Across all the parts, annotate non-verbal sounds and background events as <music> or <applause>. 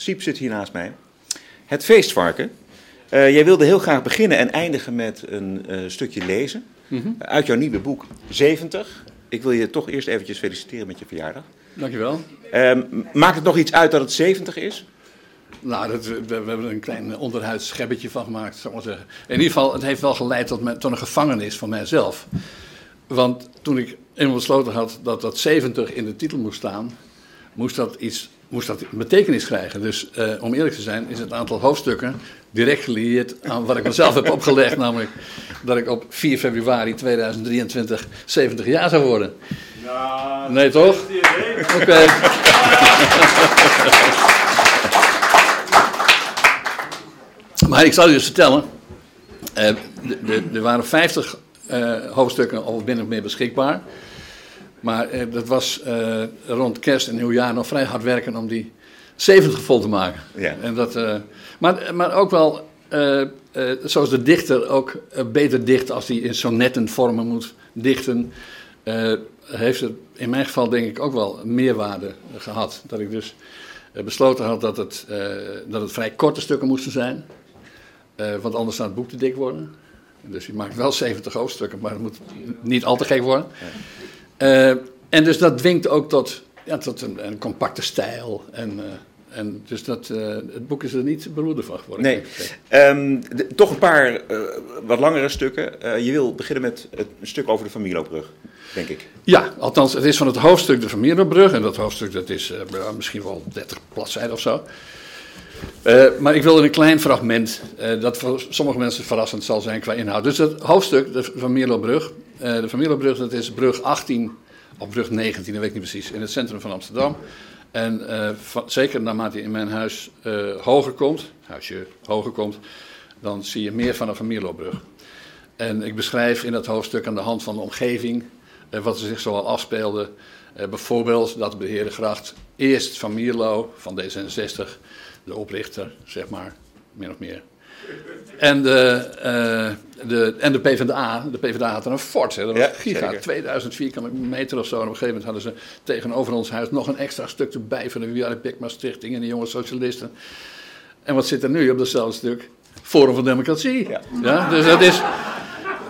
Siep zit hier naast mij. Het feestvarken. Uh, jij wilde heel graag beginnen en eindigen met een uh, stukje lezen. Mm -hmm. uit jouw nieuwe boek 70. Ik wil je toch eerst eventjes feliciteren met je verjaardag. Dankjewel. Uh, maakt het nog iets uit dat het 70 is? Nou, dat, we, we, hebben er een klein onderhuids schebbetje van gemaakt, zou ik maar zeggen. In ieder geval, het heeft wel geleid tot, me, tot een gevangenis van mijzelf. Want toen ik eenmaal besloten had dat dat 70 in de titel moest staan, moest dat iets moest dat betekenis krijgen. Dus uh, om eerlijk te zijn, is het aantal hoofdstukken direct gelieerd aan wat ik mezelf heb opgelegd, <laughs> namelijk dat ik op 4 februari 2023 70 jaar zou worden. Nou, nee, toch? Oké. Okay. <laughs> maar ik zal u dus vertellen, uh, er waren 50 uh, hoofdstukken al binnen of meer beschikbaar. Maar eh, dat was eh, rond kerst en nieuwjaar nog vrij hard werken om die 70 vol te maken. Ja. En dat, uh, maar, maar ook wel, zoals de dichter ook beter dicht als hij in sonnettenvormen moet dichten, heeft het in mijn geval denk ik ook wel meerwaarde gehad. Dat ik dus besloten had dat het, dat het vrij korte stukken moesten zijn, want anders zou het boek te dik worden. Dus je maakt wel 70 hoofdstukken, maar het moet niet al te gek worden. Uh, en dus dat dwingt ook tot, ja, tot een, een compacte stijl. En, uh, en dus dat, uh, het boek is er niet beroerde van geworden. Nee. Um, de, toch een paar wat langere stukken. je wil beginnen met het, een stuk over de Familiebrug, denk ik. Ja, althans, het is van het hoofdstuk de Familiebrug. En dat hoofdstuk dat is misschien wel 30 bladzijden of zo. Uh, maar ik wil een klein fragment, uh, dat voor sommige mensen verrassend zal zijn qua inhoud. Dus het hoofdstuk, de Van Mierlobrug, uh, de Van Mierlobrug, dat is brug 18, of brug 19, dat weet ik niet precies, in het centrum van Amsterdam. En van, zeker naarmate je in mijn huis hoger komt, huisje hoger komt, dan zie je meer van een Van Mierlobrug. En ik beschrijf in dat hoofdstuk aan de hand van de omgeving wat er zich zoal afspeelde. bijvoorbeeld dat de Herengracht eerst Van van D66 de oprichter, zeg maar, min of meer. En de, uh, de, en de PvdA, de PvdA had er een fort, hè, dat was ja, giga, zeker. 2000 vierkante meter of zo. En op een gegeven moment hadden ze tegenover ons huis nog een extra stuk erbij van de Wiare Stichting en de jonge socialisten. En wat zit er nu op datzelfde stuk? Forum van Democratie. Ja. Ja, dus dat is,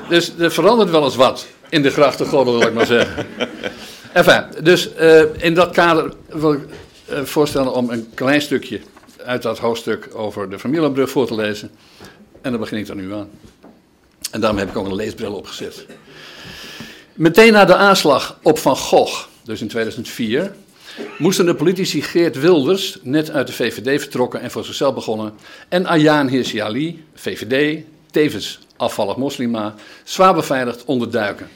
dus er verandert wel eens wat in de grachtengordel, wil ik maar zeggen. Enfin, dus uh, in dat kader wil ik uh, voorstellen om een klein stukje uit dat hoofdstuk over de Familiebrug voor te lezen. En daar begin ik dan nu aan. En daarom heb ik ook een leesbril opgezet. Meteen na de aanslag op Van Gogh, dus in 2004, moesten de politici Geert Wilders, net uit de VVD vertrokken en voor zichzelf begonnen, en Ayaan Hirsi Ali, VVD, tevens afvallig moslima, zwaar beveiligd onderduiken.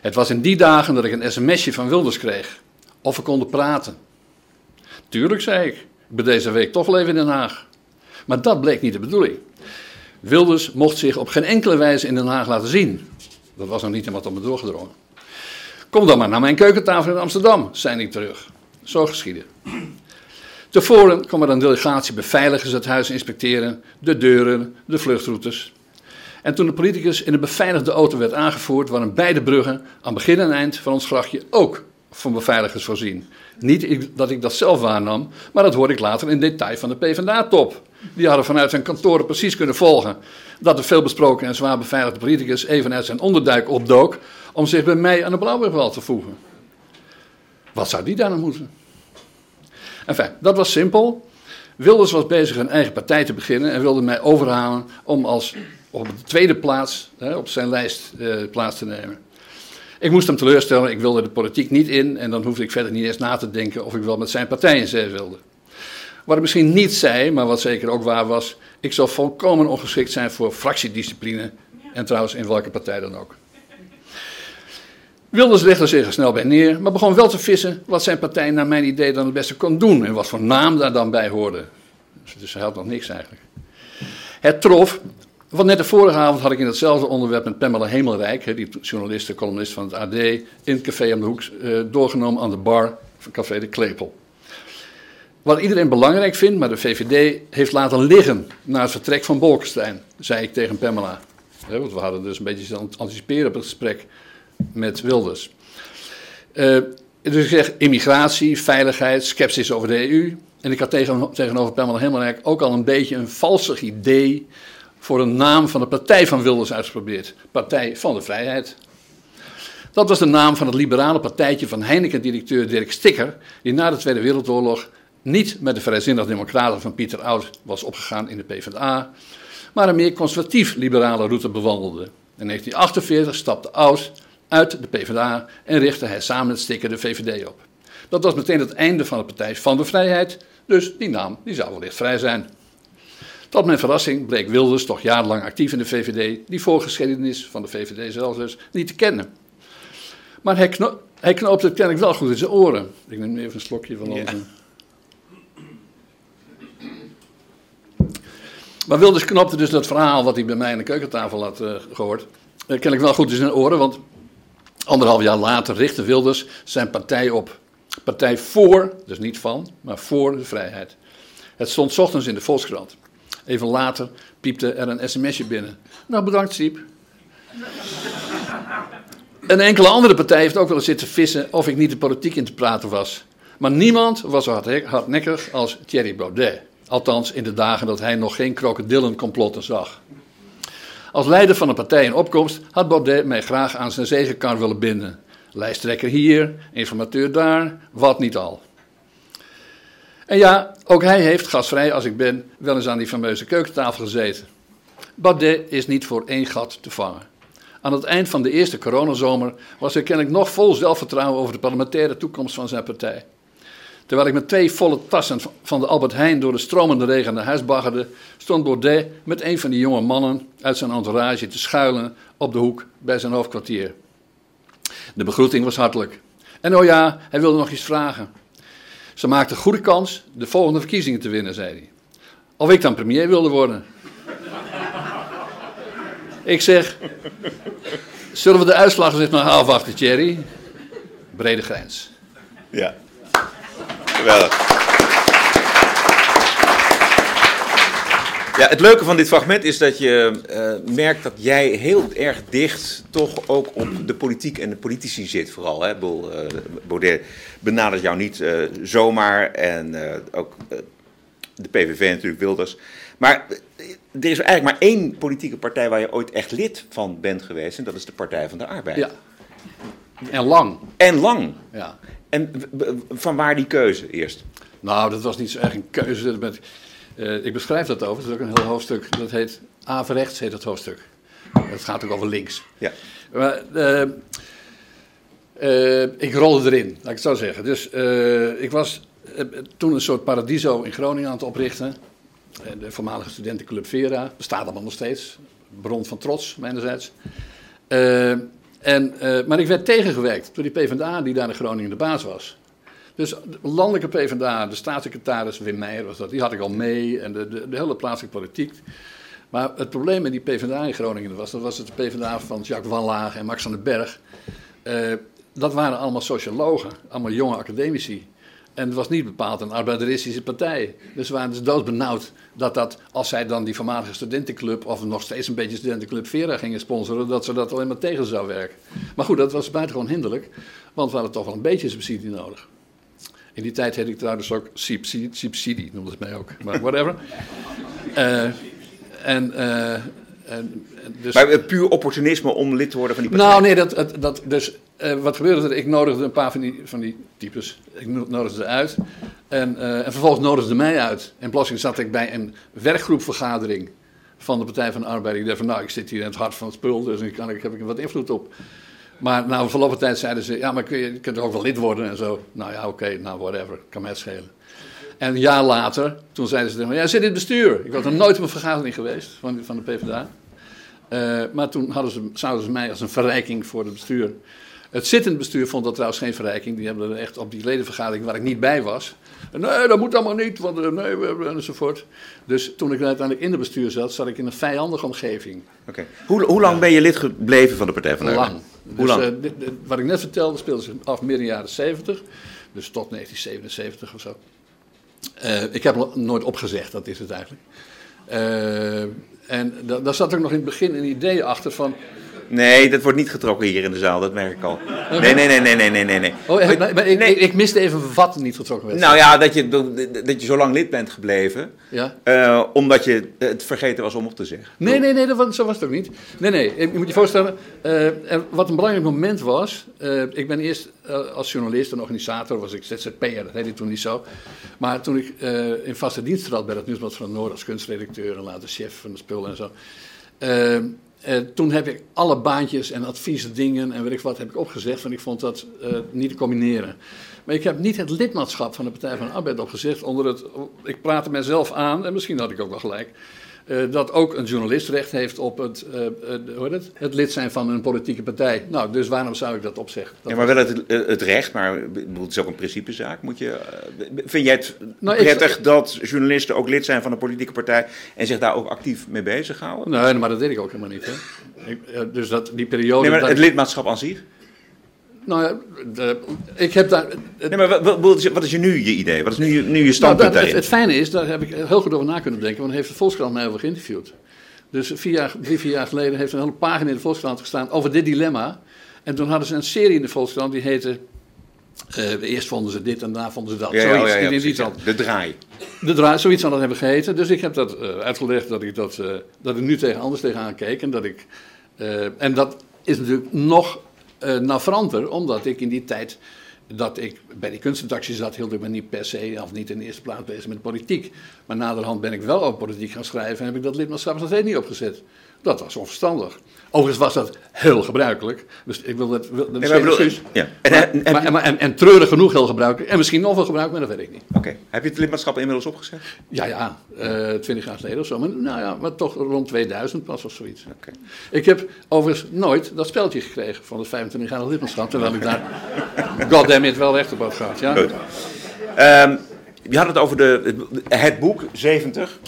Het was in die dagen dat ik een sms'je van Wilders kreeg. Of we konden praten. Tuurlijk, zei ik. Ben deze week toch leven in Den Haag. Maar dat bleek niet de bedoeling. Wilders mocht zich op geen enkele wijze in Den Haag laten zien. Dat was nog niet helemaal tot me doorgedrongen. Kom dan maar naar mijn keukentafel in Amsterdam, zei ik terug. Zo geschiedde. Tevoren kwam er een delegatie beveiligers het huis inspecteren, de deuren, de vluchtroutes. En toen de politicus in een beveiligde auto werd aangevoerd, waren beide bruggen aan begin en eind van ons grachtje ook van beveiligers voorzien. Niet dat ik dat zelf waarnam, maar dat hoorde ik later in detail van de PvdA-top. Die hadden vanuit zijn kantoren precies kunnen volgen dat de veelbesproken en zwaar beveiligde politicus even uit zijn onderduik opdook om zich bij mij aan de Blauwburgwal te voegen. Wat zou die daar nou moeten? Enfin, dat was simpel. Wilders was bezig een eigen partij te beginnen en wilde mij overhalen om als op de tweede plaats hè, op zijn lijst eh, plaats te nemen. Ik moest hem teleurstellen, ik wilde de politiek niet in en dan hoefde ik verder niet eens na te denken of ik wel met zijn partij in zee wilde. Wat ik misschien niet zei, maar wat zeker ook waar was, ik zou volkomen ongeschikt zijn voor fractiediscipline en trouwens in welke partij dan ook. Wilders legde zich er snel bij neer, maar begon wel te vissen wat zijn partij naar mijn idee dan het beste kon doen en wat voor naam daar dan bij hoorde. Dus hij had nog niks eigenlijk. Het trof want net de vorige avond had ik in hetzelfde onderwerp met Pamela Hemelrijk, die journaliste, columnist van het AD, in het café om de hoek uh, doorgenomen aan de bar van Café de Klepel. Wat iedereen belangrijk vindt, maar de VVD heeft laten liggen na het vertrek van Bolkestein, zei ik tegen Pamela. want we hadden dus een beetje anticiperen op het gesprek met Wilders. Dus ik zeg immigratie, veiligheid, sceptisch over de EU. En ik had tegen, tegenover Pamela Helmerijk ook al een beetje een valsig idee voor een naam van de partij van Wilders uitgeprobeerd. Partij van de Vrijheid. Dat was de naam van het liberale partijtje van Heineken-directeur Dirk Stikker, die na de Tweede Wereldoorlog niet met de vrijzinnig democraten van Pieter Oud was opgegaan in de PvdA, maar een meer conservatief-liberale route bewandelde. In 1948 stapte Oud uit de PvdA en richtte hij samen met Stikker de VVD op. Dat was meteen het einde van de Partij van de Vrijheid, dus die naam die zou wellicht vrij zijn. Tot mijn verrassing bleek Wilders toch jarenlang actief in de VVD, die voorgeschiedenis van de VVD zelf dus niet te kennen. Maar hij, kno hij knoopt het kennelijk wel goed in zijn oren. Ik neem even een slokje van onze... Maar Wilders knopte dus dat verhaal wat hij bij mij aan de keukentafel had uh, gehoord, uh, kennelijk wel goed in zijn oren, want anderhalf jaar later richtte Wilders zijn partij op. Partij voor, dus niet van, maar voor de vrijheid. Het stond ochtends in de Volkskrant. Even later piepte er een sms'je binnen. Nou, bedankt Siep. Een enkele andere partij heeft ook wel eens zitten vissen of ik niet de politiek in te praten was. Maar niemand was zo hardnekkig als Thierry Baudet. Althans, in de dagen dat hij nog geen krokodillencomplotten zag. Als leider van een partij in opkomst had Baudet mij graag aan zijn zegenkar willen binden. Lijsttrekker hier, informateur daar, wat niet al. En ja, ook hij heeft, gasvrij als ik ben, wel eens aan die fameuze keukentafel gezeten. Baudet is niet voor één gat te vangen. Aan het eind van de eerste coronazomer was hij kennelijk nog vol zelfvertrouwen over de parlementaire toekomst van zijn partij. Terwijl ik met twee volle tassen van de Albert Heijn door de stromende regen naar huis baggerde, stond Baudet met een van die jonge mannen uit zijn entourage te schuilen op de hoek bij zijn hoofdkwartier. De begroeting was hartelijk. En oh ja, hij wilde nog iets vragen. Ze maakte goede kans de volgende verkiezingen te winnen, zei hij. Of ik dan premier wilde worden. ik zeg, zullen we de uitslag eens maar afwachten, Thierry? Brede grens. Ja. Geweldig. Ja, het leuke van dit fragment is dat je uh, merkt dat jij heel erg dicht toch ook op de politiek en de politici zit vooral. Hè? Uh, Baudet benadert jou niet uh, zomaar en ook de PVV natuurlijk, Wilders. Maar er is eigenlijk maar één politieke partij waar je ooit echt lid van bent geweest en dat is de Partij van de Arbeid. Ja. En lang. En lang. Ja. En van waar die keuze eerst? Nou, dat was niet zo erg een keuze. Met, uh, ik beschrijf dat over. Dat is ook een heel hoofdstuk. Dat heet Averechts, heet dat hoofdstuk. Dat gaat ook over links. Ja. Maar, uh, uh, ik rolde erin, laat ik het zo zeggen. Dus ik was toen een soort paradiso in Groningen aan het oprichten. De voormalige studentenclub Vera. Bestaat allemaal nog steeds. Bron van trots, mijnerzijds. En, maar ik werd tegengewerkt door die PvdA die daar in Groningen de baas was. Dus de landelijke PvdA, de staatssecretaris Wim Meijer was dat, die had ik al mee en de, de, hele plaatselijke politiek. Maar het probleem met die PvdA in Groningen was, dat was het PvdA van Jacques Van Laag en Max van den Berg. Uh, dat waren allemaal sociologen, allemaal jonge academici. En het was niet bepaald een arbeideristische partij. Dus ze waren dus doodbenauwd dat dat, als zij dan die voormalige studentenclub, of nog steeds een beetje studentenclub Vera gingen sponsoren, dat ze dat alleen maar tegen zou werken. Maar goed, dat was buitengewoon hinderlijk, want we hadden toch wel een beetje subsidie nodig. In die tijd heette ik trouwens ook subsidie, subsidie noemde het mij ook, maar whatever. uh, <laughs> en... Uh, en, dus... Maar puur opportunisme om lid te worden van die partij? Nou, nee, dat, dat, dat dus uh, wat gebeurde er? Ik nodigde een paar van die, van die types, ik nodigde ze uit. En, en vervolgens nodigde ze mij uit. En plotseling zat ik bij een werkgroepvergadering van de Partij van de Arbeid. Ik dacht van, nou, ik zit hier in het hart van het spul, dus ik, kan, ik heb ik wat invloed op. Maar na verloop van tijd zeiden ze, ja, maar kun je, je kunt ook wel lid worden en zo. Nou ja, oké, okay, nou whatever, kan mij het schelen. En een jaar later, toen zeiden ze tegen ja, zit in het bestuur. Ik was nog nooit op een vergadering geweest van, van de PvdA. Uh, maar toen hadden ze, zouden ze mij als een verrijking voor het bestuur het zittend bestuur vond dat trouwens geen verrijking. Die hebben er echt op die ledenvergadering waar ik niet bij was. Nee, dat moet allemaal niet, want nee, enzovoort. Dus toen ik uiteindelijk in het bestuur zat, zat ik in een vijandige omgeving. Oké. Hoe, hoe lang ja. ben je lid gebleven van de Partij van de Lang. Hoe dus, lang? Dit, dit, wat ik net vertelde, speelde zich af midden jaren 70. Dus tot 1977 of zo. Uh, ik heb nooit opgezegd, dat is het eigenlijk. Uh, en daar zat ook nog in het begin een idee achter van Nee, dat wordt niet getrokken hier in de zaal, dat merk ik al. Nee, nee, nee, nee, nee, nee, nee. nee. Oh, maar ik, ik, ik miste even wat niet getrokken werd. Nou ja, dat je, dat je zo lang lid bent gebleven, Ja? eh, omdat je het vergeten was om op te zeggen. Nee, nee, nee, dat was, zo was het ook niet. Nee, nee, je moet je voorstellen, eh, wat een belangrijk moment was. eh, ik ben eerst als journalist en organisator, was ik ZZP'er, dat heette toen niet zo. Maar toen ik in vaste dienst trad bij het Nieuwsblad van het Noord als kunstredacteur en later chef van de spul en zo. Eh, toen heb ik alle baantjes en adviesdingen en weet ik wat heb ik opgezegd, want ik vond dat eh, niet te combineren. Maar ik heb niet het lidmaatschap van de Partij van de Arbeid opgezegd onder het. Ik praatte mezelf aan, en misschien had ik ook wel gelijk. Eh, dat ook een journalist recht heeft op het, eh, eh, hoe het? het lid zijn van een politieke partij. Nou, dus waarom zou ik dat opzeggen? Dat Ja, maar wel het, het recht, maar het is ook een principezaak. Moet je, vind jij het Nou, ik- prettig dat journalisten ook lid zijn van een politieke partij en zich daar ook actief mee bezighouden? Nee, maar dat deed ik ook helemaal niet. Hè. Ik, dus dat, die periode. Nee, maar het lidmaatschap aan zich? Nou ja, de- ik heb daar. het- Nee, maar wat, wat- is, wat is je nu je idee? Wat is nu je, nu je Nou, standpunt dat- het, het fijne is, daar heb ik heel goed over na kunnen denken, want heeft de Volkskrant mij over geïnterviewd. Dus vier jaar, drie, vier jaar geleden heeft een hele pagina in de Volkskrant gestaan over dit dilemma. En toen hadden ze een serie in de Volkskrant die heette. eh, eerst vonden ze dit en daarna vonden ze dat. Ja, zoiets, ja, ja, in. De draai. De draai, zoiets zou dat hebben geheten. Dus ik heb dat eh, uitgelegd dat ik, dat, eh, dat ik nu tegen anders tegenaan keek. En dat, ik, en dat is natuurlijk nog eh navranter, omdat ik in die tijd dat ik bij die kunstredactie zat, hield ik me niet per se, of niet in de eerste plaats bezig met politiek. Maar naderhand ben ik wel over politiek gaan schrijven en heb ik dat lidmaatschap nog steeds niet opgezet. Dat was onverstandig. Overigens was dat heel gebruikelijk. Dus ik wil dat. Wil, dat Nee, bedoel- ja. En, Maar, en, en- maar, maar- en, en treurig genoeg heel gebruikelijk. En misschien nog wel gebruikelijk, maar dat weet ik niet. Oké, heb je het lidmaatschap inmiddels opgezet? Ja, ja, eh, twintig jaar geleden of zo. Maar, nou ja, maar toch rond 2000 pas of zoiets. Oké. Ik heb overigens nooit dat speltje gekregen van het 25 jaar lidmaatschap. Terwijl ik daar, <laughs> goddammit, wel recht op had gehad. Ja? Goed. Ehm, je had het over de, het boek, 70.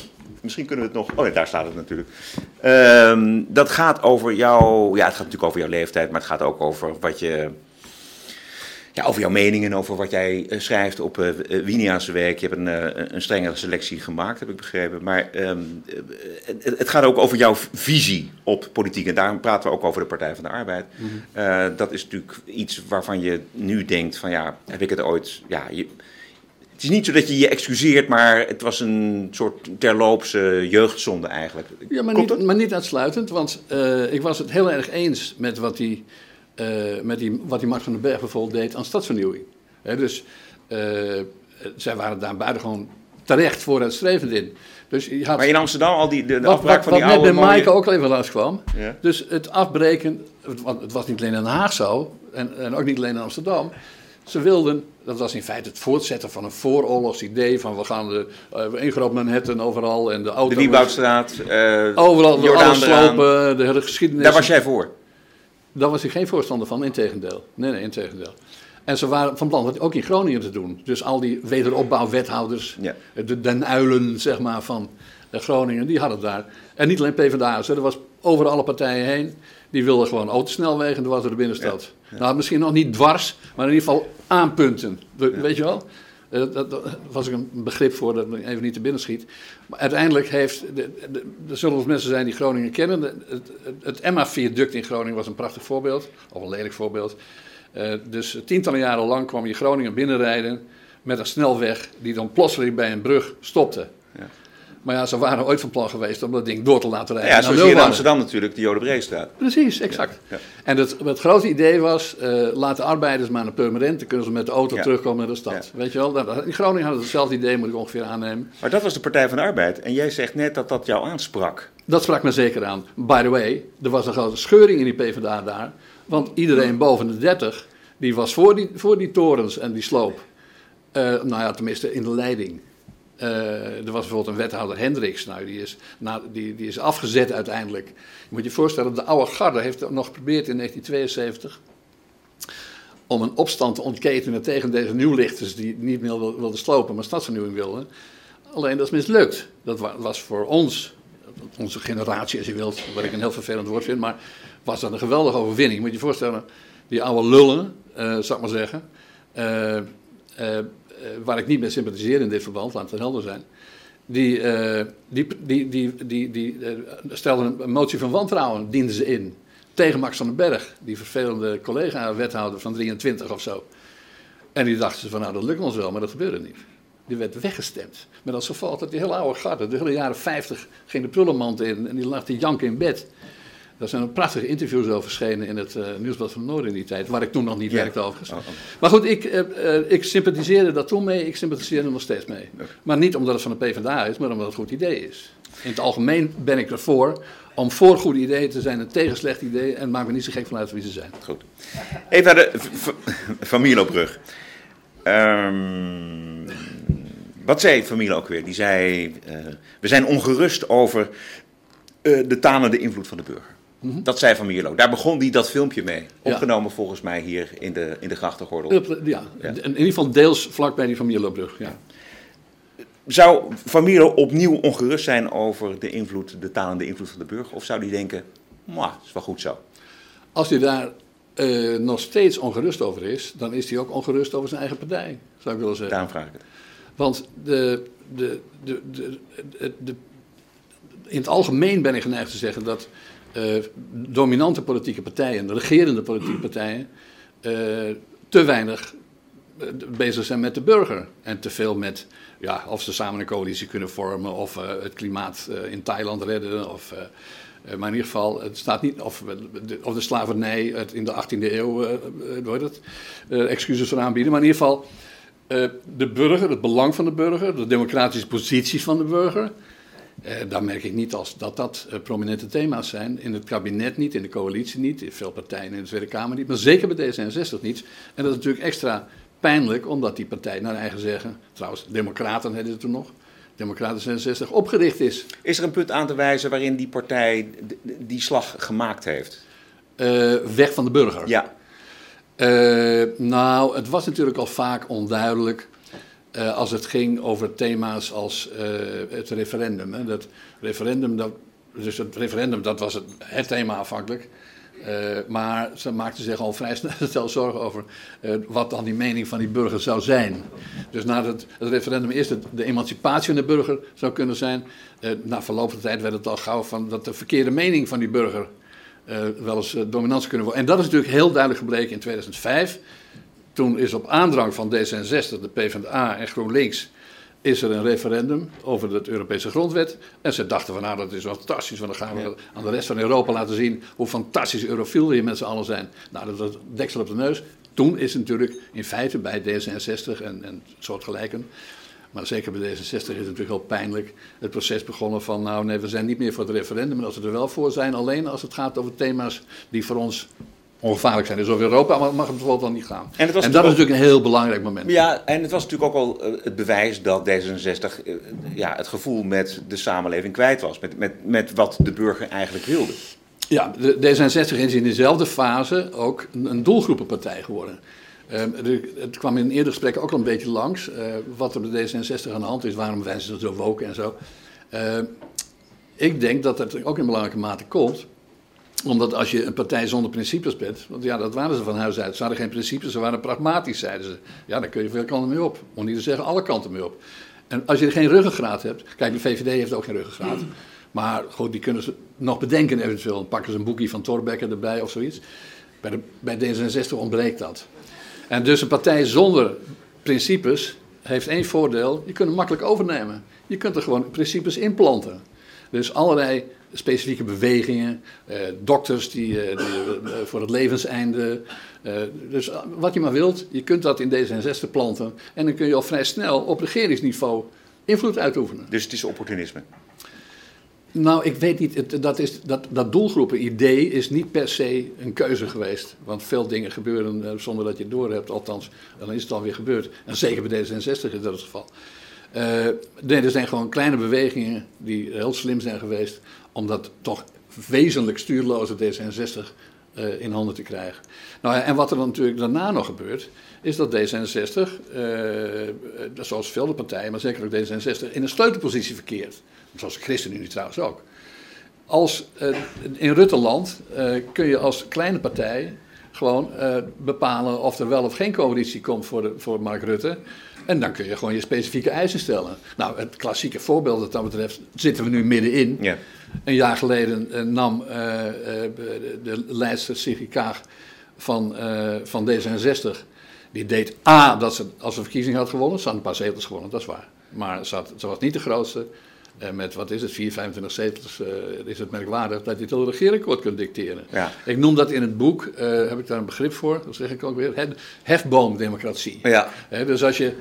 Misschien kunnen we het nog. Oh ja, daar staat het natuurlijk. Ehm, dat gaat over jouw. Ja, het gaat natuurlijk over jouw leeftijd, maar het gaat ook over wat je. Ja, over jouw meningen, over wat jij eh, schrijft op Winiaanse Week. Je hebt een, eh, een strengere selectie gemaakt, heb ik begrepen. Maar ehm, eh, het, het gaat ook over jouw visie op politiek. En daarom praten we ook over de Partij van de Arbeid. Eh, dat is natuurlijk iets waarvan je nu denkt: van ja, heb ik het ooit. Ja, je, het is niet zo dat je je excuseert, maar het was een soort terloopse jeugdzonde eigenlijk. Ja, maar niet, maar niet uitsluitend. Want eh, ik was het heel erg eens met wat die, eh, met die, wat die Max van den Berg bijvoorbeeld deed aan stadsvernieuwing. Dus eh, zij waren daar buitengewoon terecht vooruitstrevend in. Dus je had, Maar in Amsterdam al die, de, de wat, afbraak wat, van wat die net oude bij. Maaike ook al even langskwam. Ja. Dus het afbreken, het, wa- het was niet alleen in Den Haag zo, en, en ook niet alleen in Amsterdam. Ze wilden, dat was in feite het voortzetten van een vooroorlogs idee van we gaan de, uh, één groot Manhattan overal en de auto... De Wieboudstraat, eh Overal Jordaan alles eraan. slopen, de hele geschiedenis. Daar was jij voor. Daar was ik geen voorstander van, integendeel. Nee, nee, integendeel. En ze waren van plan dat ook in Groningen te doen. Dus al die wederopbouwwethouders, Ja. de den uilen zeg maar, van eh, Groningen, die hadden daar. En niet alleen PvdA's, er was over alle partijen heen. Die wilden gewoon autosnelwegen dwars door de binnenstad. Nou, misschien nog niet dwars, maar in ieder geval aanpunten. We- Weet je wel? Eh, Dat, dat was ik een begrip voor dat me even niet te binnen schiet. Maar uiteindelijk heeft. Er zullen wel mensen zijn die Groningen kennen. De- Het, het, het Emma-viaduct in Groningen was een prachtig voorbeeld. Of een lelijk voorbeeld. Eh, dus tientallen jaren lang kwam je Groningen binnenrijden. met een snelweg die dan plotseling bij een brug stopte. Maar ja, ze waren ooit van plan geweest om dat ding door te laten rijden. Ja, zoals hier in. Amsterdam natuurlijk, de Jodenbreestraat. Precies, exact. Ja. En het, het grote idee was, eh laat de arbeiders maar naar permanent, dan kunnen ze met de auto Ja. terugkomen naar de stad. Weet je wel, in Groningen hadden ze hetzelfde idee, moet ik ongeveer aannemen. Maar dat was de Partij van de Arbeid. En jij zegt net dat dat jou aansprak. Dat sprak me zeker aan. By the way, er was een grote scheuring in die PvdA daar, want iedereen boven de 30, die was voor die, voor die torens en die sloop. Eh, nou ja, tenminste in de leiding. Eh, er was bijvoorbeeld een wethouder Hendricks, nou, die, is, nou, die, die is afgezet uiteindelijk. Je moet je voorstellen, de oude garde heeft nog geprobeerd in 1972 om een opstand te ontketenen tegen deze nieuwlichters die niet meer wil- wilden slopen, maar stadsvernieuwing wilden. Alleen dat is mislukt. Dat wa- was voor ons, onze generatie als je wilt, wat ik een heel vervelend woord vind, maar was dat een geweldige overwinning. Moet je voorstellen, die oude lullen, eh zal ik maar zeggen, eh, waar ik niet mee sympathiseer in dit verband, laat het helder zijn. Die, eh, die, die, die, die, die eh, stelden een motie van wantrouwen, dienden ze in. tegen Max van den Berg, die vervelende collega-wethouder van 23 of zo. En die dachten van, nou dat lukt ons wel, maar dat gebeurde niet. Die werd weggestemd. Met als gevolg dat die hele oude garde, de hele jaren 50, ging de prullenmand in en die lag te janken in bed. Daar zijn prachtige interviews over verschenen in het uh, Nieuwsblad van Noord in die tijd, waar ik toen nog niet ja. werkte overigens. Oh, oh. Maar goed, ik, uh, uh, ik sympathiseerde daar toen mee, ik sympathiseer er nog steeds mee. Okay. Maar niet omdat het van de PvdA is, maar omdat het een goed idee is. In het algemeen ben ik ervoor om voor goede ideeën te zijn en tegen slechte ideeën. En het maakt me niet zo gek vanuit wie ze zijn. Goed. Even naar de familieloopbrug. Um, wat zei familie ook weer? Die zei, we zijn ongerust over de tanende invloed van de burger. Mm -hmm. Dat zei Van Mierlo. Daar begon hij dat filmpje mee. Opgenomen ja. volgens mij hier in de, in de grachtengordel. Ja, ja, in ieder geval deels vlakbij die Van Mierlo-brug. Ja. Zou Van Mierlo opnieuw ongerust zijn over de invloed, de tanende invloed van de burger? Of zou hij denken, dat is wel goed zo? Als hij daar uh, nog steeds ongerust over is, dan is hij ook ongerust over zijn eigen partij, zou ik willen zeggen. Daarom vraag ik het. Want de, de, de, de, de, in het algemeen ben ik geneigd te zeggen dat uh, dominante politieke partijen, regerende politieke partijen, uh, te weinig bezig zijn met de burger. En te veel met ja, of ze samen een coalitie kunnen vormen, of het klimaat in Thailand redden, of maar in ieder geval, het staat niet, of, de, of de slavernij het in de 18e eeuw, het, excuses voor aanbieden. Maar in ieder geval, de burger, het belang van de burger, de democratische posities van de burger. Daar merk ik niet als dat dat prominente thema's zijn. In het kabinet niet, in de coalitie niet, in veel partijen in de Tweede Kamer niet, maar zeker bij D66 niet. En dat is natuurlijk extra pijnlijk, omdat die partij naar eigen zeggen, trouwens, democraten hadden het toen nog, Democraten 66 opgericht is. Is er een punt aan te wijzen waarin die partij die slag gemaakt heeft? Uh, weg van de burger. Ja. Uh, nou, het was natuurlijk al vaak onduidelijk uh, als het ging over thema's als het referendum. Hè. Dat referendum, dat, dus het referendum, dat was het, het thema afhankelijk. Uh, maar ze maakten zich al vrij <laughs> snel zorgen over wat dan die mening van die burger zou zijn. Dus na het, het referendum eerst het, de emancipatie van de burger zou kunnen zijn. Na verloop van tijd werd het al gauw van dat de verkeerde mening van die burger wel eens dominant zou kunnen worden. En dat is natuurlijk heel duidelijk gebleken in 2005. Toen is op aandrang van D66, de PvdA en GroenLinks is er een referendum over de Europese grondwet. En ze dachten van nou dat is wel fantastisch, want dan gaan we aan de rest van Europa laten zien hoe fantastisch eurofiel we hier met z'n allen zijn. Nou, dat was deksel op de neus. Toen is natuurlijk in feite bij D66 en, en soortgelijken, maar zeker bij D66 is het natuurlijk heel pijnlijk, het proces begonnen van nou nee, we zijn niet meer voor het referendum, maar als we er wel voor zijn, alleen als het gaat over thema's die voor ons ongevaarlijk zijn. Dus over Europa mag het bijvoorbeeld dan niet gaan. En, en dat is natuurlijk een heel belangrijk moment. Ja, en het was natuurlijk ook al het bewijs dat D66 ja, het gevoel met de samenleving kwijt was. Met, met, met wat de burger eigenlijk wilde. Ja, de D66 is in dezelfde fase ook een doelgroepenpartij geworden. Uh, het kwam in eerder gesprekken ook al een beetje langs. Uh, wat er bij D66 aan de hand is, waarom zijn ze zo woken en zo. Uh, ik denk dat het ook in belangrijke mate komt omdat als je een partij zonder principes bent, want ja, dat waren ze van huis uit. Ze hadden geen principes, ze waren pragmatisch, zeiden ze. Ja, dan kun je veel kanten mee op. Om niet te zeggen alle kanten mee op. En als je geen ruggengraat hebt, kijk, de VVD heeft ook geen ruggengraat. Maar goed, die kunnen ze nog bedenken eventueel. Dan pakken ze een boekje van Torbekke erbij of zoiets. Bij, de, bij D66 ontbreekt dat. En dus een partij zonder principes heeft één voordeel. Je kunt hem makkelijk overnemen. Je kunt er gewoon principes inplanten. Dus allerlei specifieke bewegingen, eh, dokters die, eh, die eh, voor het levenseinde. Eh, dus wat je maar wilt, je kunt dat in D66 planten. En dan kun je al vrij snel op regeringsniveau invloed uitoefenen. Dus het is opportunisme? Nou, ik weet niet. Het, dat, is, dat, dat doelgroepen-idee is niet per se een keuze geweest. Want veel dingen gebeuren eh, zonder dat je het doorhebt. Althans, dan is het alweer gebeurd. En zeker bij D66 is dat het geval. Uh, nee, er zijn gewoon kleine bewegingen die heel slim zijn geweest dat toch wezenlijk stuurloze D66 uh, in handen te krijgen. Nou en wat er dan natuurlijk daarna nog gebeurt, is dat D66, uh, zoals veel partijen, maar zeker ook D66, in een sleutelpositie verkeert. Zoals de ChristenUnie trouwens ook. Als, uh, in Rutteland kun je als kleine partij gewoon bepalen of er wel of geen coalitie komt voor, de, voor Mark Rutte. En dan kun je gewoon je specifieke eisen stellen. Nou, het klassieke voorbeeld wat dat betreft zitten we nu middenin. Ja. Een jaar geleden uh, nam uh, de, de leidster Sigrid Kaag van, van D66. Die deed A, dat ze als een verkiezing had gewonnen. Ze had een paar zetels gewonnen, dat is waar. Maar ze, had, ze was niet de grootste. Uh, met wat is het, 4, 25 zetels uh, is het merkwaardig dat je het hele regeerakkoord kunt dicteren. Ja. Ik noem dat in het boek, heb ik daar een begrip voor, dat zeg ik ook weer, hefboomdemocratie. Ja. dus als je,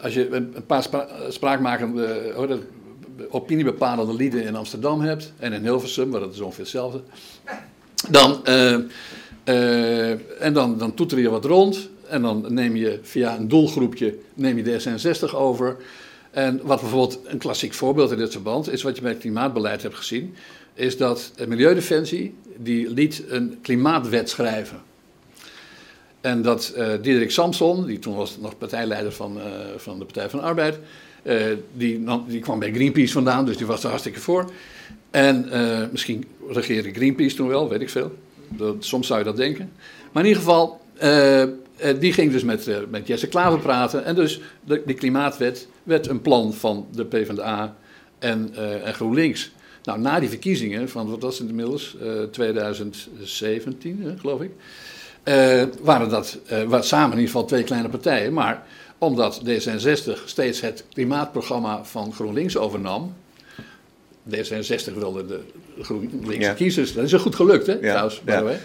als je een, een paar spra spraakmakende, oh, opiniebepalende lieden in Amsterdam hebt en in Hilversum, waar dat is ongeveer hetzelfde, dan, en dan, dan toeter je wat rond en dan neem je via een doelgroepje neem je D66 over. En wat bijvoorbeeld een klassiek voorbeeld in dit verband is, wat je bij het klimaatbeleid hebt gezien, is dat Milieudefensie die liet een klimaatwet schrijven. En dat uh, Diederik Samson, die toen was nog partijleider van, uh, van de Partij van de Arbeid, uh, die, die, kwam bij Greenpeace vandaan, dus die was er hartstikke voor. En misschien regeerde Greenpeace toen wel, weet ik veel. Dat, soms zou je dat denken. Maar in ieder geval, die ging dus met, met Jesse Klaver praten. En dus de, de klimaatwet werd een plan van de PvdA en, en GroenLinks. Nou, na die verkiezingen van, wat was het inmiddels, 2017 geloof ik. Uh, waren dat uh, samen in ieder geval twee kleine partijen. Maar omdat D66 steeds het klimaatprogramma van GroenLinks overnam. D66 wilde de GroenLinks ja. kiezers. Dat is goed gelukt, hè? Ja. Trouwens, by the way.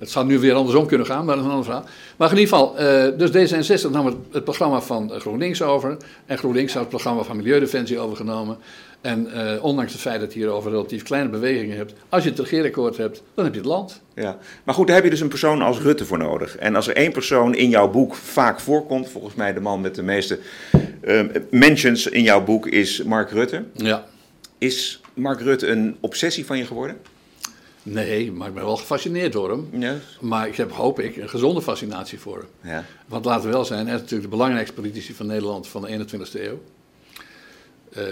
Het zou nu weer andersom kunnen gaan, maar dat is een ander verhaal. Maar in ieder geval, uh, dus D66 nam het, het, programma van GroenLinks over. En GroenLinks had het programma van Milieudefensie overgenomen. En uh, ondanks het feit dat je hier over relatief kleine bewegingen hebt, als je het regeerakkoord hebt, dan heb je het land. Ja, maar goed, daar heb je dus een persoon als Rutte voor nodig. En als er één persoon in jouw boek vaak voorkomt, volgens mij de man met de meeste uh, mentions in jouw boek is Mark Rutte. Ja. Is Mark Rutte een obsessie van je geworden? Nee, maar ik ben wel gefascineerd door hem. Ja. Maar ik heb, hoop ik, een gezonde fascinatie voor hem. Ja. Want laten we wel zijn, hij is natuurlijk de belangrijkste politici van Nederland van de 21ste eeuw. Uh,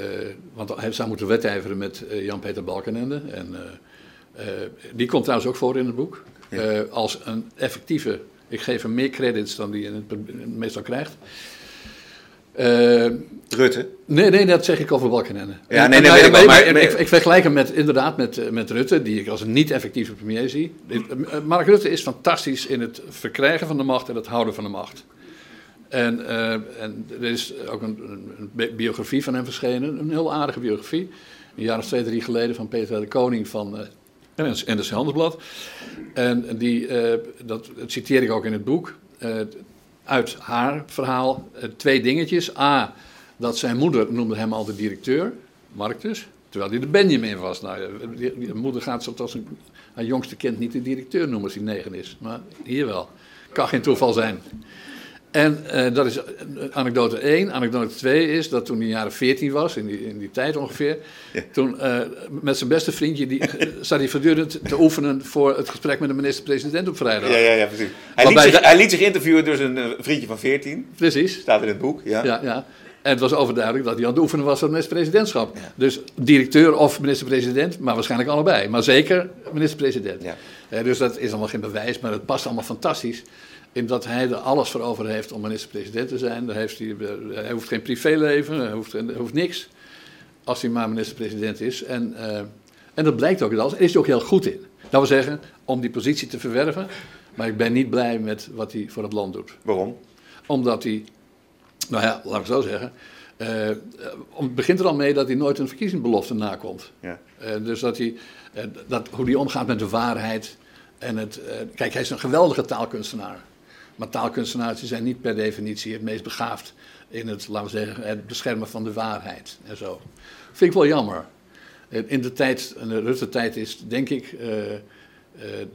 want hij zou moeten wedijveren met uh, Jan-Peter Balkenende. En uh, die komt trouwens ook voor in het boek. Ja. als een effectieve, ik geef hem meer credits dan die het meestal krijgt. Rutte? Nee, nee, dat zeg ik over Balkenende. Ja, nee, nee, nee, maar, maar, maar, ik, ik, vergelijk hem met, inderdaad met, met Rutte, die ik als een niet-effectieve premier zie. Mark Rutte is fantastisch in het verkrijgen van de macht en het houden van de macht. En, uh, en er is ook een, een, biografie van hem verschenen, een heel aardige biografie. Een jaar of twee, drie geleden van Peter de Koning van uh, NRC Handelsblad. En die, uh, dat, dat citeer ik ook in het boek. Uit haar verhaal twee dingetjes. A, dat zijn moeder noemde hem altijd directeur, Mark dus. Terwijl hij de Benjamin was. Nou, die moeder gaat zoals een, haar jongste kind niet de directeur noemen als hij negen is. Maar hier wel. Kan geen toeval zijn. En uh, dat is anekdote 1. Anekdote 2 is dat toen hij in de jaren 14 was, in die, in die tijd ongeveer, ja. toen uh, met zijn beste vriendje, die, zat hij voortdurend te oefenen voor het gesprek met de minister-president op vrijdag. Ja, ja, ja precies. Hij liet, zich, hij liet, zich, interviewen door zijn uh, vriendje van 14. Precies. Staat in het boek, ja. Ja, ja. En het was overduidelijk dat hij aan het oefenen was voor het minister-presidentschap. Ja. Dus directeur of minister-president, maar waarschijnlijk allebei. Maar zeker minister-president. Ja. dus dat is allemaal geen bewijs, maar het past allemaal fantastisch in dat hij er alles voor over heeft om minister-president te zijn. Daar heeft hij, hij hoeft geen privéleven, hij hoeft, hij hoeft niks. Als hij maar minister-president is. En, uh, en dat blijkt ook alles. Daar is hij ook heel goed in. Dat wil zeggen, om die positie te verwerven. Maar ik ben niet blij met wat hij voor het land doet. Waarom? Omdat hij, nou ja, laat ik zo zeggen. Uh, het begint er al mee dat hij nooit een verkiezingsbelofte nakomt. Ja. Uh, dus dat hij, dat, hoe hij omgaat met de waarheid. En het, kijk, hij is een geweldige taalkunstenaar. Maar taalkunstenaars zijn niet per definitie het meest begaafd in het, laten we zeggen, het beschermen van de waarheid en zo. Vind ik wel jammer. In de tijd, in de Rutte-tijd is denk ik uh, uh,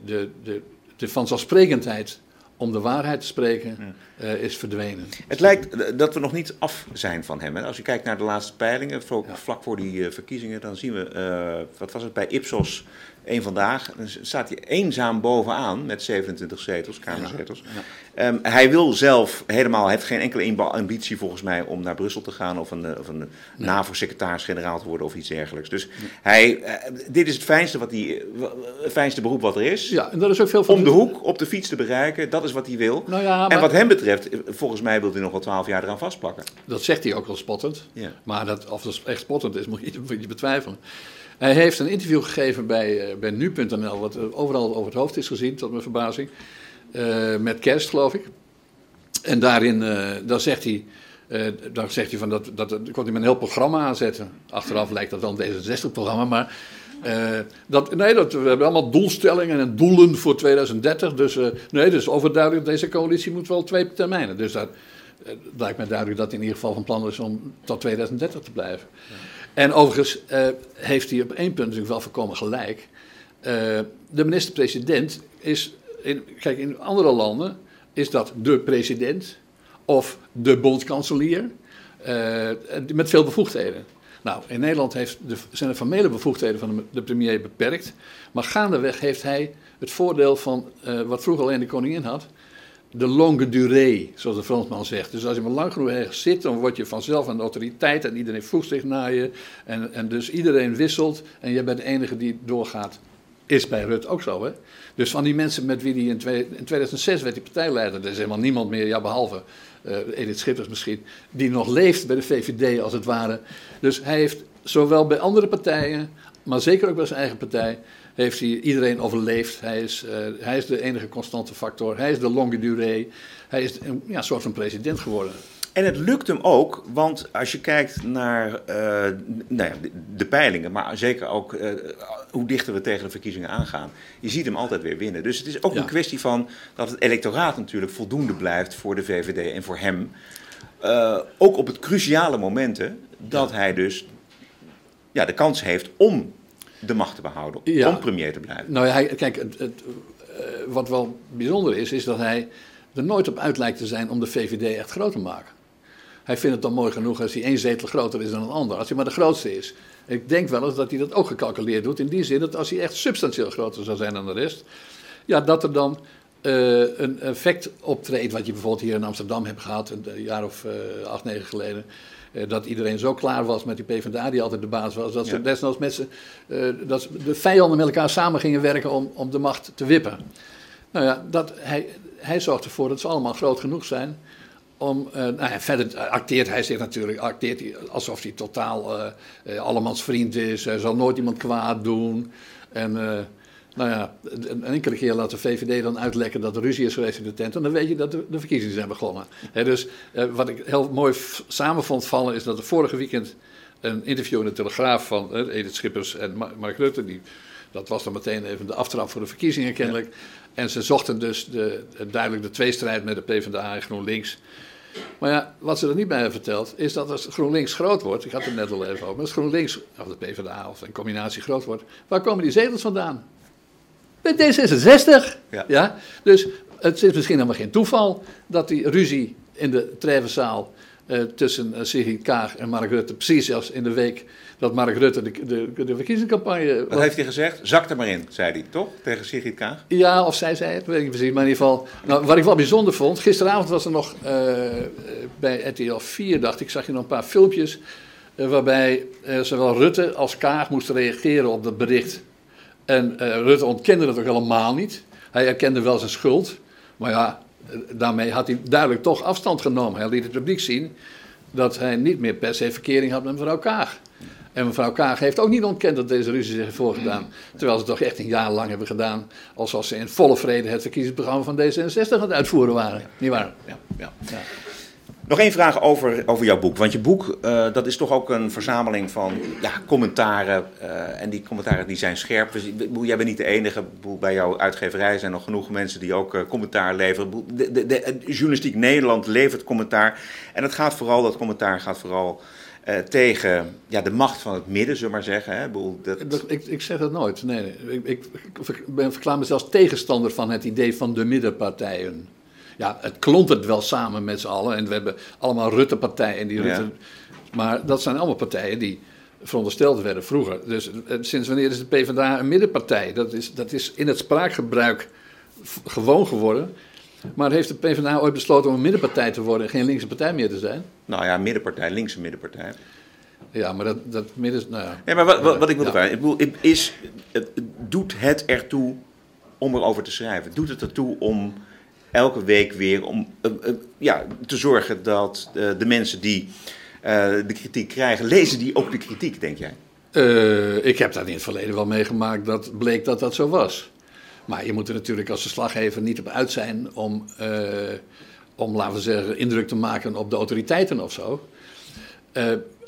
de, de, de vanzelfsprekendheid om de waarheid te spreken uh, is verdwenen. Het lijkt dat we nog niet af zijn van hem. Hè? Als je kijkt naar de laatste peilingen, vlak voor die verkiezingen, dan zien we, wat was het bij Ipsos, één vandaag, dan staat hij eenzaam bovenaan met 27 zetels, kamerzetels. Ehm, hij wil zelf helemaal, heeft geen enkele ambitie volgens mij om naar Brussel te gaan of een, eh, of een NAVO-secretaris-generaal te worden of iets dergelijks. Dus hij, eh, dit is het fijnste, wat hij, eh, het fijnste beroep wat er is. Ja, en dat is ook veel van Om de hoek, op de fiets te bereiken, dat is wat hij wil. Nou ja, En wat hem betreft, volgens mij wil hij nog wel twaalf jaar eraan vastplakken. Dat zegt hij ook wel spottend. Ja. Maar dat, of dat echt spottend is, moet je, moet je betwijfelen. Hij heeft een interview gegeven bij, eh, bij nu.nl, wat eh, overal over het hoofd is gezien, tot mijn verbazing. Eh, met kerst, geloof ik. En daarin dan zegt hij, eh, dan zegt hij van dat, dat, dat kon hij met een heel programma aanzetten. Achteraf lijkt dat dan een D66-programma, maar dat, nee, dat, we hebben allemaal doelstellingen en doelen voor 2030. Dus eh, nee, dus overduidelijk, deze coalitie moet wel twee termijnen. Dus dat, het lijkt mij duidelijk dat in ieder geval van plan is om tot 2030 te blijven. En overigens eh, heeft hij op één punt natuurlijk wel voorkomen gelijk. Eh, de minister-president is, in, kijk, in andere landen is dat de president of de bondskanselier eh, met veel bevoegdheden. Nou, in Nederland heeft de, zijn de formele bevoegdheden van de, de premier beperkt. Maar gaandeweg heeft hij het voordeel van wat vroeger alleen de koningin had. De longue durée, zoals de Fransman zegt. Dus als je maar lang genoeg ergens zit, dan word je vanzelf een autoriteit en iedereen voegt zich naar je. En, en dus iedereen wisselt en jij bent de enige die doorgaat. Is bij Rut ook zo, hè? Dus van die mensen met wie hij in, in 2006 werd hij partijleider, er is helemaal niemand meer, ja, behalve eh, Edith Schippers misschien, die nog leeft bij de VVD als het ware. Dus hij heeft zowel bij andere partijen, maar zeker ook bij zijn eigen partij, heeft hij iedereen overleefd. Hij is, eh, hij is de enige constante factor, hij is de longue durée, hij is een ja, soort van president geworden. En het lukt hem ook, want als je kijkt naar eh, nou ja, de, peilingen, maar zeker ook eh, hoe dichter we tegen de verkiezingen aangaan, je ziet hem altijd weer winnen. Dus het is ook Ja. een kwestie van dat het electoraat natuurlijk voldoende blijft voor de VVD en voor hem. Ook op het cruciale momenten dat hij dus ja, de kans heeft om de macht te behouden, Ja. om premier te blijven. Nou ja, hij, kijk, het, het, eh, wat wel bijzonder is, is dat hij er nooit op uit lijkt te zijn om de VVD echt groot te maken. Hij vindt het dan mooi genoeg als hij één zetel groter is dan een ander, als hij maar de grootste is. Ik denk wel eens dat hij dat ook gecalculeerd doet, in die zin dat als hij echt substantieel groter zou zijn dan de rest, ja, dat er dan eh, een effect optreedt, wat je bijvoorbeeld hier in Amsterdam hebt gehad, een jaar of eh, acht, negen geleden. Eh, dat iedereen zo klaar was met die PvdA, die altijd de baas was, dat ze Ja. desnoods met z'n, eh, dat ze- de vijanden met elkaar samen gingen werken om, om de macht te wippen. Nou ja, dat, hij, hij zorgt ervoor dat ze allemaal groot genoeg zijn. Om, eh, nou ja, verder acteert hij zich natuurlijk acteert hij alsof hij totaal eh, allemans vriend is. Hij zal nooit iemand kwaad doen. En nou ja, een enkele keer laat de VVD dan uitlekken dat er ruzie is geweest in de tent. En dan weet je dat de, de verkiezingen zijn begonnen. Dus eh, wat ik heel mooi samen vond vallen is dat er vorige weekend een interview in de Telegraaf van eh, Edith Schippers en Ma- Mark Rutte. Die, dat was dan meteen even de aftrap voor de verkiezingen kennelijk. En ze zochten dus de, duidelijk de tweestrijd met de PvdA en GroenLinks. Maar ja, wat ze er niet bij hebben verteld, is dat als GroenLinks groot wordt, ik had het net al even over, als GroenLinks, of de PvdA of een combinatie groot wordt, waar komen die zetels vandaan? Bij D66. Ja. Ja. Dus het is misschien helemaal geen toeval dat die ruzie in de Trevenzaal eh, tussen eh, Sigrid Kaag en Mark Rutte, precies als in de week dat Mark Rutte de, de, de verkiezingscampagne... Wat heeft hij gezegd? Zak er maar in, zei hij, toch? Tegen Sigrid Kaag? Ja, of zij zei het, weet ik niet precies. Maar in ieder geval, nou, wat ik wel bijzonder vond, gisteravond was er nog eh, bij RTL 4, dacht ik, zag je nog een paar filmpjes. waarbij zowel Rutte als Kaag moesten reageren op dat bericht. En eh, Rutte ontkende dat ook helemaal niet. Hij erkende wel zijn schuld. Maar ja, eh, daarmee had hij duidelijk toch afstand genomen. Hij liet het publiek zien dat hij niet meer per se verkering had met mevrouw Kaag. En mevrouw Kaag heeft ook niet ontkend dat deze ruzie zich heeft voorgedaan. Terwijl ze toch echt een jaar lang hebben gedaan. alsof ze in volle vrede het verkiezingsprogramma van D66 aan het uitvoeren waren. Niet waar? Ja, ja. Ja. Nog één vraag over, over jouw boek. Want je boek, eh, dat is toch ook een verzameling van ja, commentaren. eh, en die commentaren die zijn scherp. Dus, jij bent niet de enige. Bij jouw uitgeverij zijn nog genoeg mensen die ook eh, commentaar leveren. De, de, de, journalistiek Nederland levert commentaar. En het gaat vooral, dat commentaar gaat vooral tegen ja, de macht van het midden, zullen we maar zeggen. Hè? Dat, ik, ik zeg dat nooit. Nee. Ik, ik, ik ben, verklaar me zelfs tegenstander van het idee van de middenpartijen. Ja, het klontert wel samen met z'n allen. En we hebben allemaal Rutte-partijen. Die Ja. Rutte, Maar dat zijn allemaal partijen die verondersteld werden vroeger. Dus eh, sinds wanneer is de PvdA een middenpartij? Dat is, dat is in het spraakgebruik gewoon geworden. Maar heeft de PvdA ooit besloten om een middenpartij te worden en geen linkse partij meer te zijn? Nou ja, middenpartij, linkse middenpartij. Ja, maar dat, dat midden... Nou ja. Nee, maar wat, wat, wat ik Ja. vragen, ik bedoel, is, het- doet het ertoe om erover te schrijven? Doet het ertoe om elke week weer om, eh, eh, ja, te zorgen dat eh, de mensen die de kritiek krijgen, lezen die ook de kritiek, denk jij? Ik heb dat in het verleden wel meegemaakt dat bleek dat dat zo was. Maar je moet er natuurlijk als verslaggever niet op uit zijn om, om laten we zeggen, indruk te maken op de autoriteiten of zo.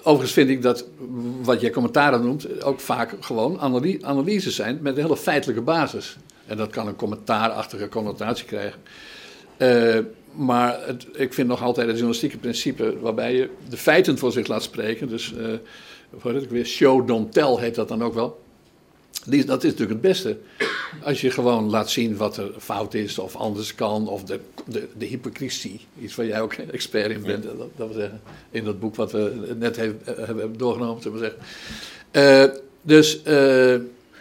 Overigens vind ik dat wat jij commentaren noemt ook vaak gewoon analy- analyses zijn met een hele feitelijke basis. En dat kan een commentaarachtige connotatie krijgen. Eh, maar het, ik vind nog altijd het journalistieke principe waarbij je de feiten voor zich laat spreken. Dus eh hoe heet het weer? Show, don't tell heet dat dan ook wel. Die, dat is natuurlijk het beste. Als je gewoon laat zien wat er fout is of anders kan. Of de, de, de hypocrisie. Iets waar jij ook expert in bent. Dat, dat wil zeggen, in dat boek wat we net eh, hebben doorgenomen. We zeggen. Eh, dus eh,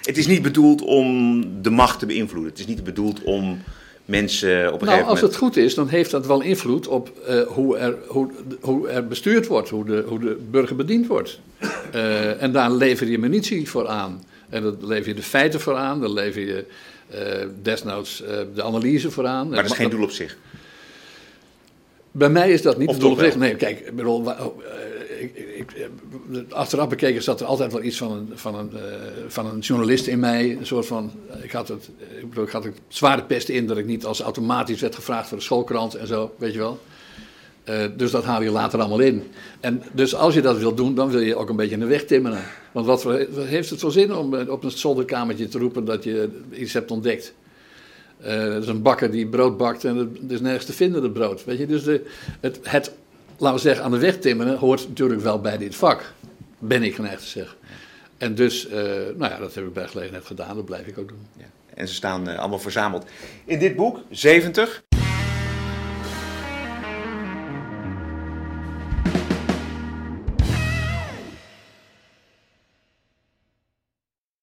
Het is niet bedoeld om de macht te beïnvloeden. Het is niet bedoeld om mensen op een Nou, als moment... het goed is, dan heeft dat wel invloed op eh, hoe, er, hoe, hoe er bestuurd wordt, hoe de, hoe de burger bediend wordt. Eh, en daar lever je munitie voor aan. En dan lever je de feiten voor aan, dan lever je eh, desnoods de analyse voor aan. Maar dat is geen doel op zich. Bij mij is dat niet Of het doel op zich. Nee, kijk, bedoel, oh, ik, ik, eh, achteraf bekeken zat er altijd wel iets van een, van, een, eh, van een journalist in mij. Een soort van, ik had het, ik bedoel, ik had het zware pest in dat ik niet als automatisch werd gevraagd voor de schoolkrant en zo, weet je wel. Eh, dus dat haal je later allemaal in. En dus als je dat wil doen, dan wil je ook een beetje in de weg timmeren. Want wat, wat heeft het voor zin om eh, op een zolderkamertje te roepen dat je iets hebt ontdekt? Eh, er is een bakker die brood bakt en het is nergens te vinden, dat brood. Weet je? Dus de, het, het, laten we zeggen, aan de weg timmeren hoort natuurlijk wel bij dit vak. Ben ik geneigd te zeggen. En dus, eh, nou ja, dat heb ik bij gelegenheid gedaan, dat blijf ik ook doen. Ja. En ze staan eh, allemaal verzameld in dit boek, 70.